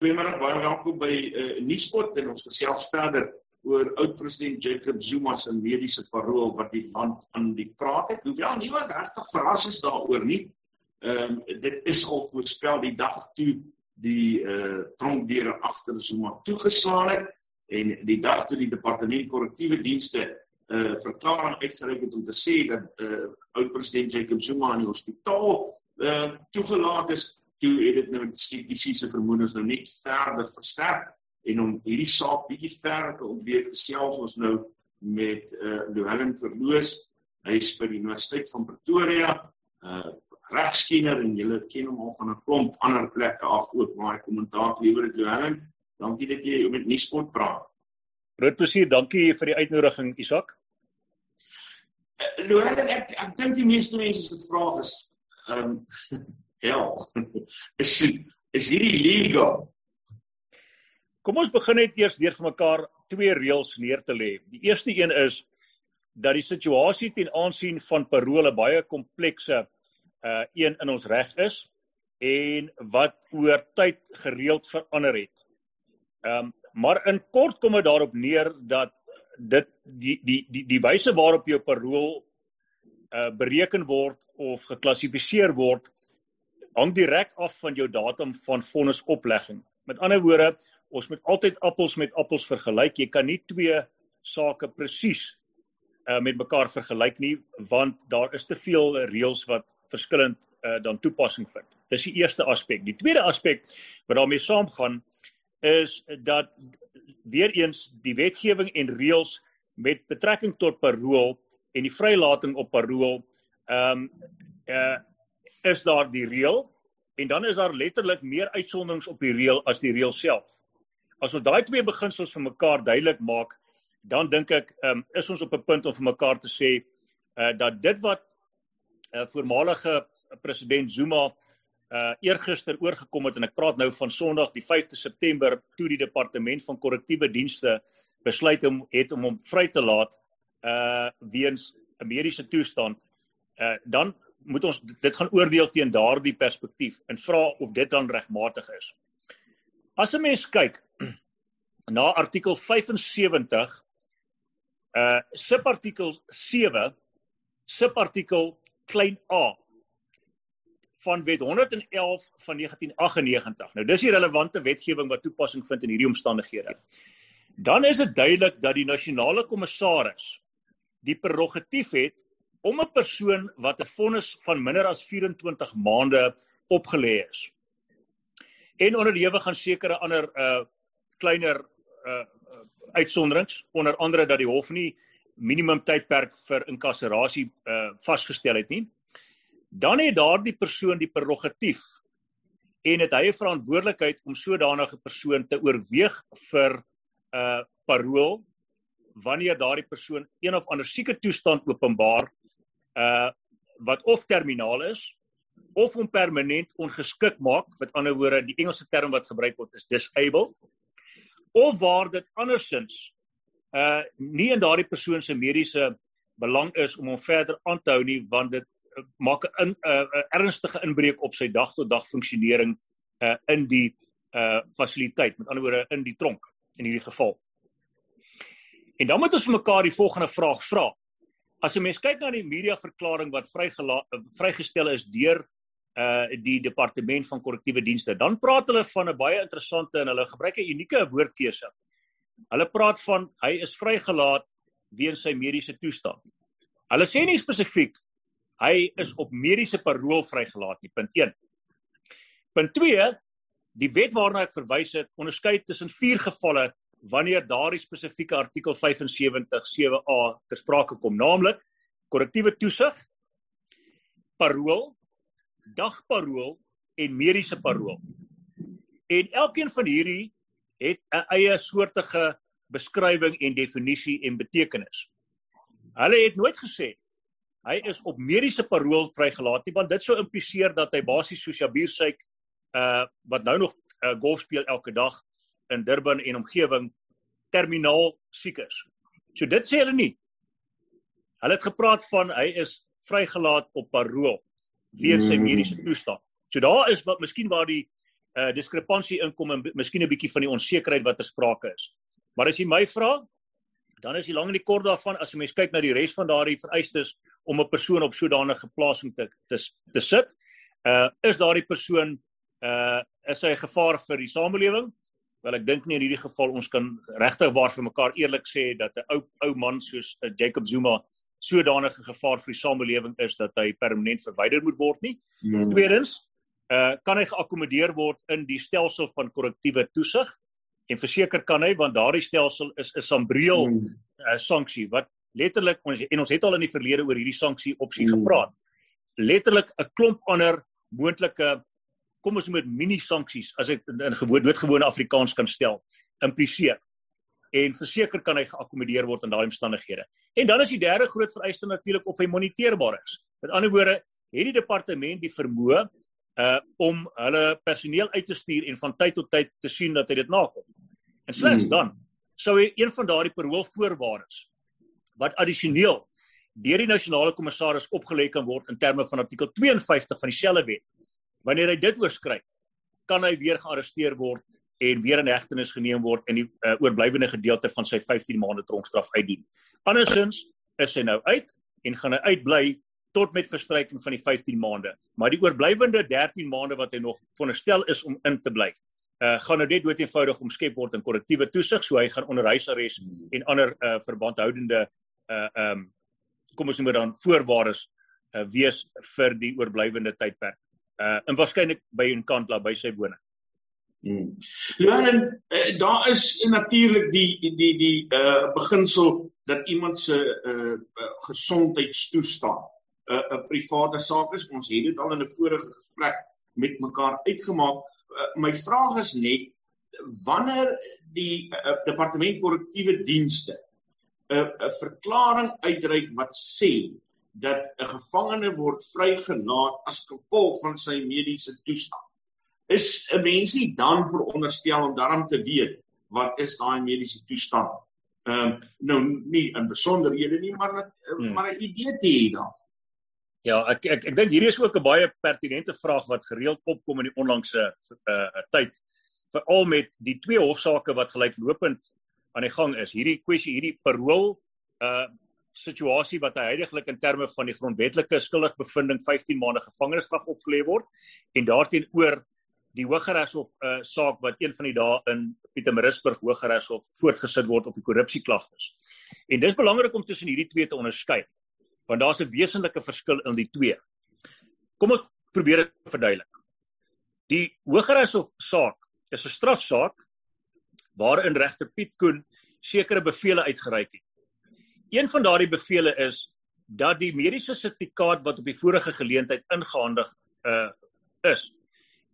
Goeiemôre, baie welkom by uh, Nuuspot en ons gesels verder oor oud-president Jacob Zuma se mediese parol wat die land aan die praat het. Hoewel niemand regtig verras is daaroor nie. Ehm um, dit is al voorspel die dag toe die eh uh, tronkdeure agter Zuma toegeslaan het en die dag toe die departement korrektiewe dienste 'n uh, verklaring uitgereik het om te sê dat eh uh, oud-president Jacob Zuma in die hospitaal eh uh, toegelaat is toe het dit nou statistiese vermoedens nou net verder versterk en om hierdie saak bietjie verder te ontleed gesels ons nou met eh uh, Louwelen Verloos. Hy is by die Universiteit van Pretoria eh uh, regskenner en julle ken hom al van 'n klomp ander plekke af ook waar hy kommentaar lewer het Louwelen dankie dat jy met Nuuspot praat. Groot plesier dankie vir die uitnodiging Isak. Uh, Louwelen ek ek dink die meeste mense se vraag is ehm um, hel. is is hierdie legal? Kom ons begin net eers deur vir mekaar twee reëls neer te lê. Die eerste een is dat die situasie ten aansien van parole baie komplekse uh een in ons reg is en wat oor tyd gereeld verander het. Ehm um, maar in kort kom dit daarop neer dat dit die die die die wyse waarop jou parol uh bereken word of geklassifiseer word hang direk af van jou datum van vonnisoplegging. Met ander woorde, ons moet altyd appels met appels vergelyk. Jy kan nie twee sake presies uh, met mekaar vergelyk nie want daar is te veel reëls wat verskillend uh, dan toepassing vind. Dis die eerste aspek. Die tweede aspek wat daarmee saamgaan is dat weer eens die wetgewing en reëls met betrekking tot parol en die vrylating op parol ehm um, uh is daar die reël en dan is daar letterlik meer uitsonderings op die reël as die reël self. As ons daai twee beginsels vir mekaar duidelik maak, dan dink ek um, is ons op 'n punt om vir mekaar te sê uh, dat dit wat 'n uh, voormalige president Zuma uh eergister oorgekom het en ek praat nou van Sondag die 5de September toe die departement van korrektiewe dienste besluit om het om hom vry te laat uh weens 'n mediese toestand uh dan moet ons dit gaan oordeel teen daardie perspektief en vra of dit dan regmatig is. As 'n mens kyk na artikel 75 uh subartikel 7 subartikel klein a van wet 111 van 1998. Nou dis die relevante wetgewing wat toepassing vind in hierdie omstandighede. Dan is dit duidelik dat die nasionale kommissaris die prerogatief het om 'n persoon wat 'n vonnis van minder as 24 maande opgelê is. En onderlewe gaan sekere ander uh kleiner uh uitsonderings, onder andere dat die hof nie minimum tydperk vir inkasserasie uh vasgestel het nie. Dan het daardie persoon die prerogatief en het hy 'n verantwoordelikheid om sodanige persoon te oorweeg vir uh parol wanneer daardie persoon een of ander sieke toestand openbaar uh wat of terminaal is of hom permanent ongeskik maak met ander woorde die Engelse term wat gebruik word is disabled of waar dit andersins uh nie in daardie persoon se mediese belang is om hom verder aan te hou nie want dit uh, maak 'n in uh, uh, ernstige inbreuk op sy dag tot dag funksionering uh in die uh fasiliteit met ander woorde in die tronk in hierdie geval. En dan moet ons vir mekaar die volgende vraag vra. As 'n mens kyk na die media verklaring wat vrygestel is deur uh die departement van korrektiewe dienste, dan praat hulle van 'n baie interessante en hulle gebruik 'n unieke woordkeuse. Hulle praat van hy is vrygelaat weens sy mediese toestand. Hulle sê nie spesifiek hy is op mediese parol vrygelaat nie. Punt 1. Punt 2. Die wet waarna ek verwys het, onderskei tussen vier gevalle wanneer daardie spesifieke artikel 75 7A ter sprake kom, naamlik korrektiewe toesig, parol, dagparol en mediese parol. En elkeen van hierdie het 'n eie soortige beskrywing en definisie en betekenis. Hulle het nooit gesê hy is op mediese parol vrygelaat nie, want dit sou impliseer dat hy basies soos Jabir Syk uh wat nou nog uh, golf speel elke dag in Durban en omgewing terminaal siek is. So dit sê hulle nie. Hulle het gepraat van hy is vrygelaat op parol weens sy hmm. mediese toestand. So daar is wat miskien waar die uh diskrepansie inkom en miskien 'n bietjie van die onsekerheid wat ter sprake is. Maar as jy my vra, dan is die lang en die kort daarvan as 'n mens kyk na die res van daardie vereistes om 'n persoon op sodanige plasing te te te sit, uh is daardie persoon uh is hy 'n gevaar vir die samelewing? Wel ek dink nie in hierdie geval ons kan regtig waar vir mekaar eerlik sê dat 'n ou ou man soos uh, Jacob Zuma sodanige gevaar vir die samelewing is dat hy permanent verwyder moet word nie. Mm. Tweedens, uh kan hy geakkommodeer word in die stelsel van korrektiewe toesig en verseker kan hy want daardie stelsel is 'n sambreel mm. uh, sanksie wat letterlik ons en ons het al in die verlede oor hierdie sanksie opsie mm. gepraat. Letterlik 'n klomp ander moontlike kom ons dit mini sanksies as dit in gewoon doodgewone Afrikaans kan stel impliseer. En verseker kan hy geakkommodeer word in daai omstandighede. En dan is die derde groot vereiste natuurlik of hy moniteerbaar is. Met ander woorde, het die departement die vermoë uh om hulle personeel uit te stuur en van tyd tot tyd te sien dat hy dit nakom. En slegs hmm. dan sou hy een van daardie paroolvoorwaardes wat addisioneel deur die nasionale kommissaris opgelê kan word in terme van artikel 52 van dieselfde wet. Wanneer hy dit oorskry, kan hy weer gearresteer word en weer in hegtenis geneem word en die uh, oorblywende gedeelte van sy 15 maande tronkstraf uitdien. Andersins is hy nou uit en gaan hy uitbly tot met verstryking van die 15 maande. Maar die oorblywende 13 maande wat hy nog veronderstel is om in te bly, uh gaan nou net dood eenvoudig omskep word in korrektiewe toesig, so hy gaan onder huisarrest en ander uh verbandhoudende uh um kom ons noem dit dan voorwaardes uh wees vir die oorblywende tydperk. Uh en waarskynlik by 'n kant daar by sy woning. Hmm. Ja, en uh, daar is natuurlik die die die, die uh beginsel dat iemand se uh gesondheidstoestand 'n uh, 'n private saak is. Ons het dit al in 'n vorige gesprek met mekaar uitgemaak. Uh, my vraag is net wanneer die uh, departement korrektiewe dienste 'n uh, 'n verklaring uitreik wat sê dat 'n gevangene word vrygelaat as gevolg van sy mediese toestand. Is 'n mens nie dan veronderstel om daarom te weet wat is daai mediese toestand? Ehm um, nou nie in besonderhede nie, maar hmm. maar 'n idee te hê daarvan. Ja, ek ek ek dink hierdie is ook 'n baie pertinente vraag wat gereeld opkom in die onlangse uh tyd veral met die twee hofsaake wat gelyklopend aan die gang is. Hierdie kwessie, hierdie parool uh situasie wat heidaglik in terme van die grondwetlike skuldigbevinding 15 maande gevangenisstraf opgelê word en daarteenoor die Hooggeregshof uh saak wat een van die dae in Pietermaritzburg Hooggeregshof voortgesit word op die korrupsieklagtes. En dis belangrik om tussen hierdie twee te onderskei want daar's 'n wesenlike verskil in die twee. Kom ek probeer dit verduidelik. Die Hooggeregshof saak is 'n strafsaak waarin regter Piet Koen sekere bevele uitgereik het. Een van daardie bevele is dat die mediese sertifikaat wat op die vorige geleentheid ingehandig uh is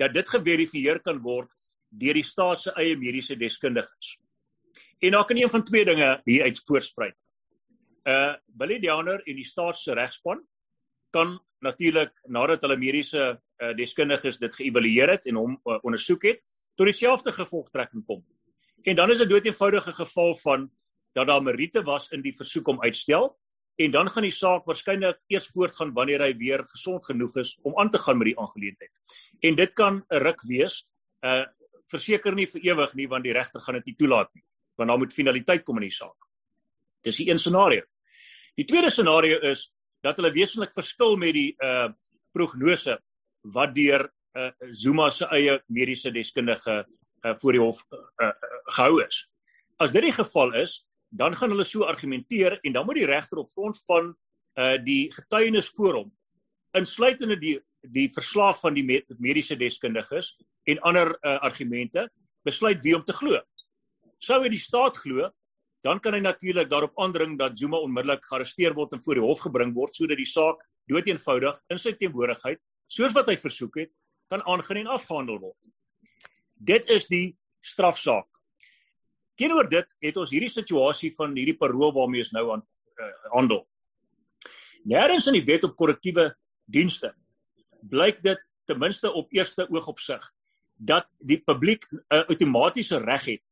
dat dit geverifieer kan word deur die staat se eie mediese deskundiges. En daar kan een van twee dinge hier uit voorspruit. Uh Billy Downer en die staat se regspan kan natuurlik nadat hulle mediese uh, deskundiges dit geëvalueer het en hom uh, ondersoek het, tot dieselfde gevolgtrekking kom. En dan is dit dood eenvoudige geval van dat daar meriete was in die versoek om uitstel en dan gaan die saak waarskynlik eers voortgaan wanneer hy weer gesond genoeg is om aan te gaan met die aangeleentheid. En dit kan 'n ruk wees, uh verseker nie vir ewig nie want die regter gaan dit nie toelaat nie, want daar moet finaliteit kom in die saak. Dis die een scenario. Die tweede scenario is dat hulle wesentlik verskil met die uh prognose wat deur uh Zuma se eie mediese deskundige uh voor die hof uh, uh, gehou is. As dit die geval is, dan gaan hulle so argumenteer en dan moet die regter op grond van uh die getuienis voor hom insluitende die die verslag van die mediese deskundiges en ander uh, argumente besluit wie om te glo. Sou hy die staat glo, dan kan hy natuurlik daarop aandring dat Zuma onmiddellik gearresteer word en voor die hof gebring word sodat die saak doeteenvoudig in sy teenwoordigheid soos wat hy versoek het kan aangaan en afgehandel word. Dit is die strafsaak. Teenoor dit het ons hierdie situasie van hierdie parool waarmee ons nou aan uh, handel. Nêrens in die wet op korrektiewe dienste blyk dit ten minste op eerste oog opsig dat die publiek 'n uh, outomatiese reg het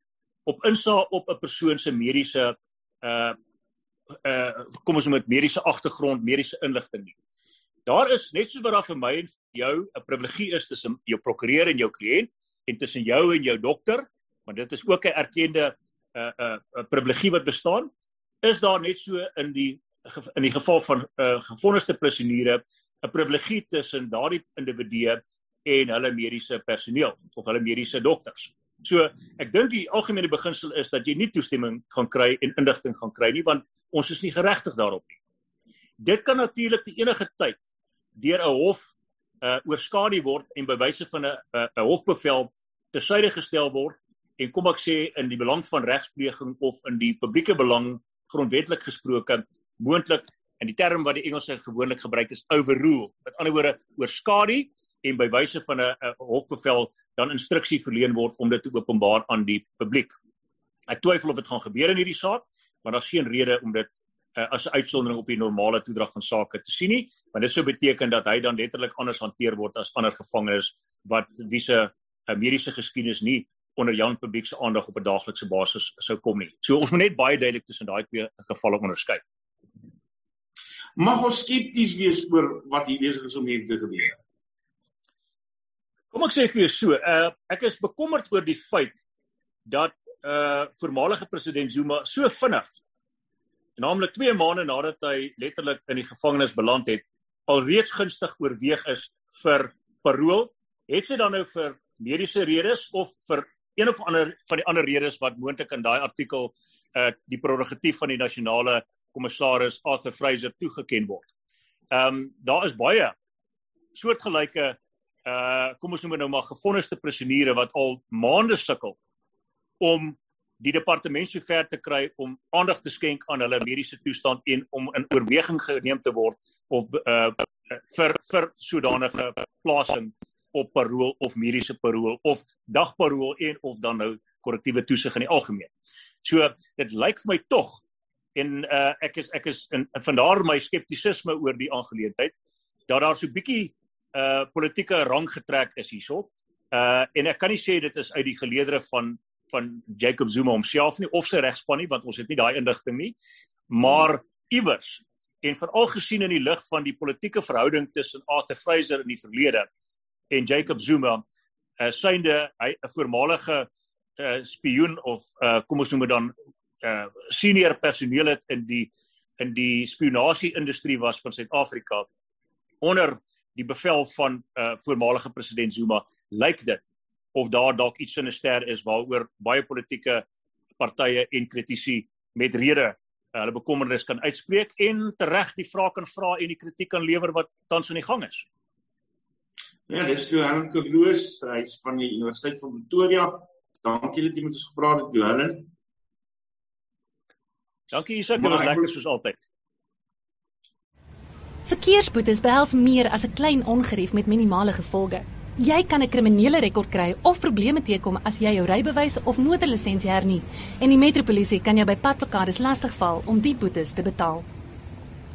op insaag op 'n persoon se mediese uh uh kom ons noem dit mediese agtergrond, mediese inligting nie. Daar is net soos wat daar vir my en vir jou 'n privilegie is tussen jou prokureur en jou kliënt, en tussen jou en jou dokter, want dit is ook 'n erkende 'n uh, 'n uh, privilegie wat bestaan, is daar net so in die in die geval van uh, gevonniste prisoniere 'n privilegie tussen daardie individue en hulle mediese personeel of hulle mediese dokters. So ek dink die algemene beginsel is dat jy nie toestemming gaan kry en inligting gaan kry nie want ons is nie geregtig daarop nie. Dit kan natuurlik te enige tyd deur 'n hof uh oorskadu word en by wyse van 'n 'n hofbevel tersyde gestel word en kom ek sê in die belang van regspleging of in die publieke belang grondwetlik gesproke moontlik in die term wat die Engelse gewoonlik gebruik is overrule. Met ander woorde oorskadu en by wyse van 'n hofbevel dan instruksie verleen word om dit te openbaar aan die publiek. Ek twyfel of dit gaan gebeur in hierdie saak, maar daar's geen rede om dit uh, as 'n uitsondering op die normale toedrag van sake te sien nie, want dit sou beteken dat hy dan letterlik anders hanteer word as ander gevangenes wat wie se uh, mediese geskiedenis nie onder Jan publiek se aandag op 'n daaglikse basis sou kom nie. So ons moet net baie duidelik tussen daai twee gevalle onderskei. Mag ons skepties wees oor wat hier besig is om hier te gebeur? Kom ek sê vir jou so, uh, ek is bekommerd oor die feit dat uh voormalige president Zuma so vinnig naamlik 2 maande nadat hy letterlik in die gevangenis beland het, alreeds gunstig oorweeg is vir parol. Het sy dan nou vir mediese redes of vir een of ander van die ander redes wat moontlik in daai artikel uh die prerogatief van die nasionale kommissaris Arthur Fraser toegeken word. Ehm um, daar is baie soortgelyke uh kom ons noem dit nou maar gevonniste prisoniere wat al maande sukkel om die departement so ver te kry om aandag te skenk aan hulle mediese toestand en om in oorweging geneem te word of uh vir vir sodanige plasing op parol of mediese parol of dagparol en of dan nou korrektiewe toesig in die algemeen. So dit lyk vir my tog en uh ek is ek is in vandaar my skeptisisme oor die aangeleentheid dat daar so bietjie uh politieke rang getrek is hierso. Uh en ek kan nie sê dit is uit die geleedere van van Jacob Zuma homself nie of sy regspan nie want ons het nie daai indigting nie maar iewers en veral gesien in die lig van die politieke verhouding tussen Arthur Fraser in die verlede en Jacob Zuma uh, synde hy 'n voormalige uh, spioen of uh, kom ons noem dit dan uh, senior personeel het in die in die spionasie industrie was van Suid-Afrika onder die bevel van uh, voormalige president Zuma lyk dit of daar dalk iets sinister is waaroor baie politieke partye en kritici met rede uh, hulle bekommernis kan uitspreek en tereg die vrae kan vra en die kritiek kan lewer wat tans aan die gang is. Ja, dis toe Helen Kerloos, hy is van die Universiteit van Pretoria. Dankie dat jy met ons gepraat het, Helen. Dankie Isak, dit was lekker soos altyd. Verkeersboetes behels meer as 'n klein ongerief met minimale gevolge. Jy kan 'n kriminele rekord kry of probleme teekom as jy jou rybewys of motorlisensie hernie en die metropolisie kan jou by padplakkades lastigval om die boetes te betaal.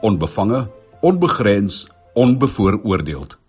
onbevange, onbegrens, onbevooroordeeld.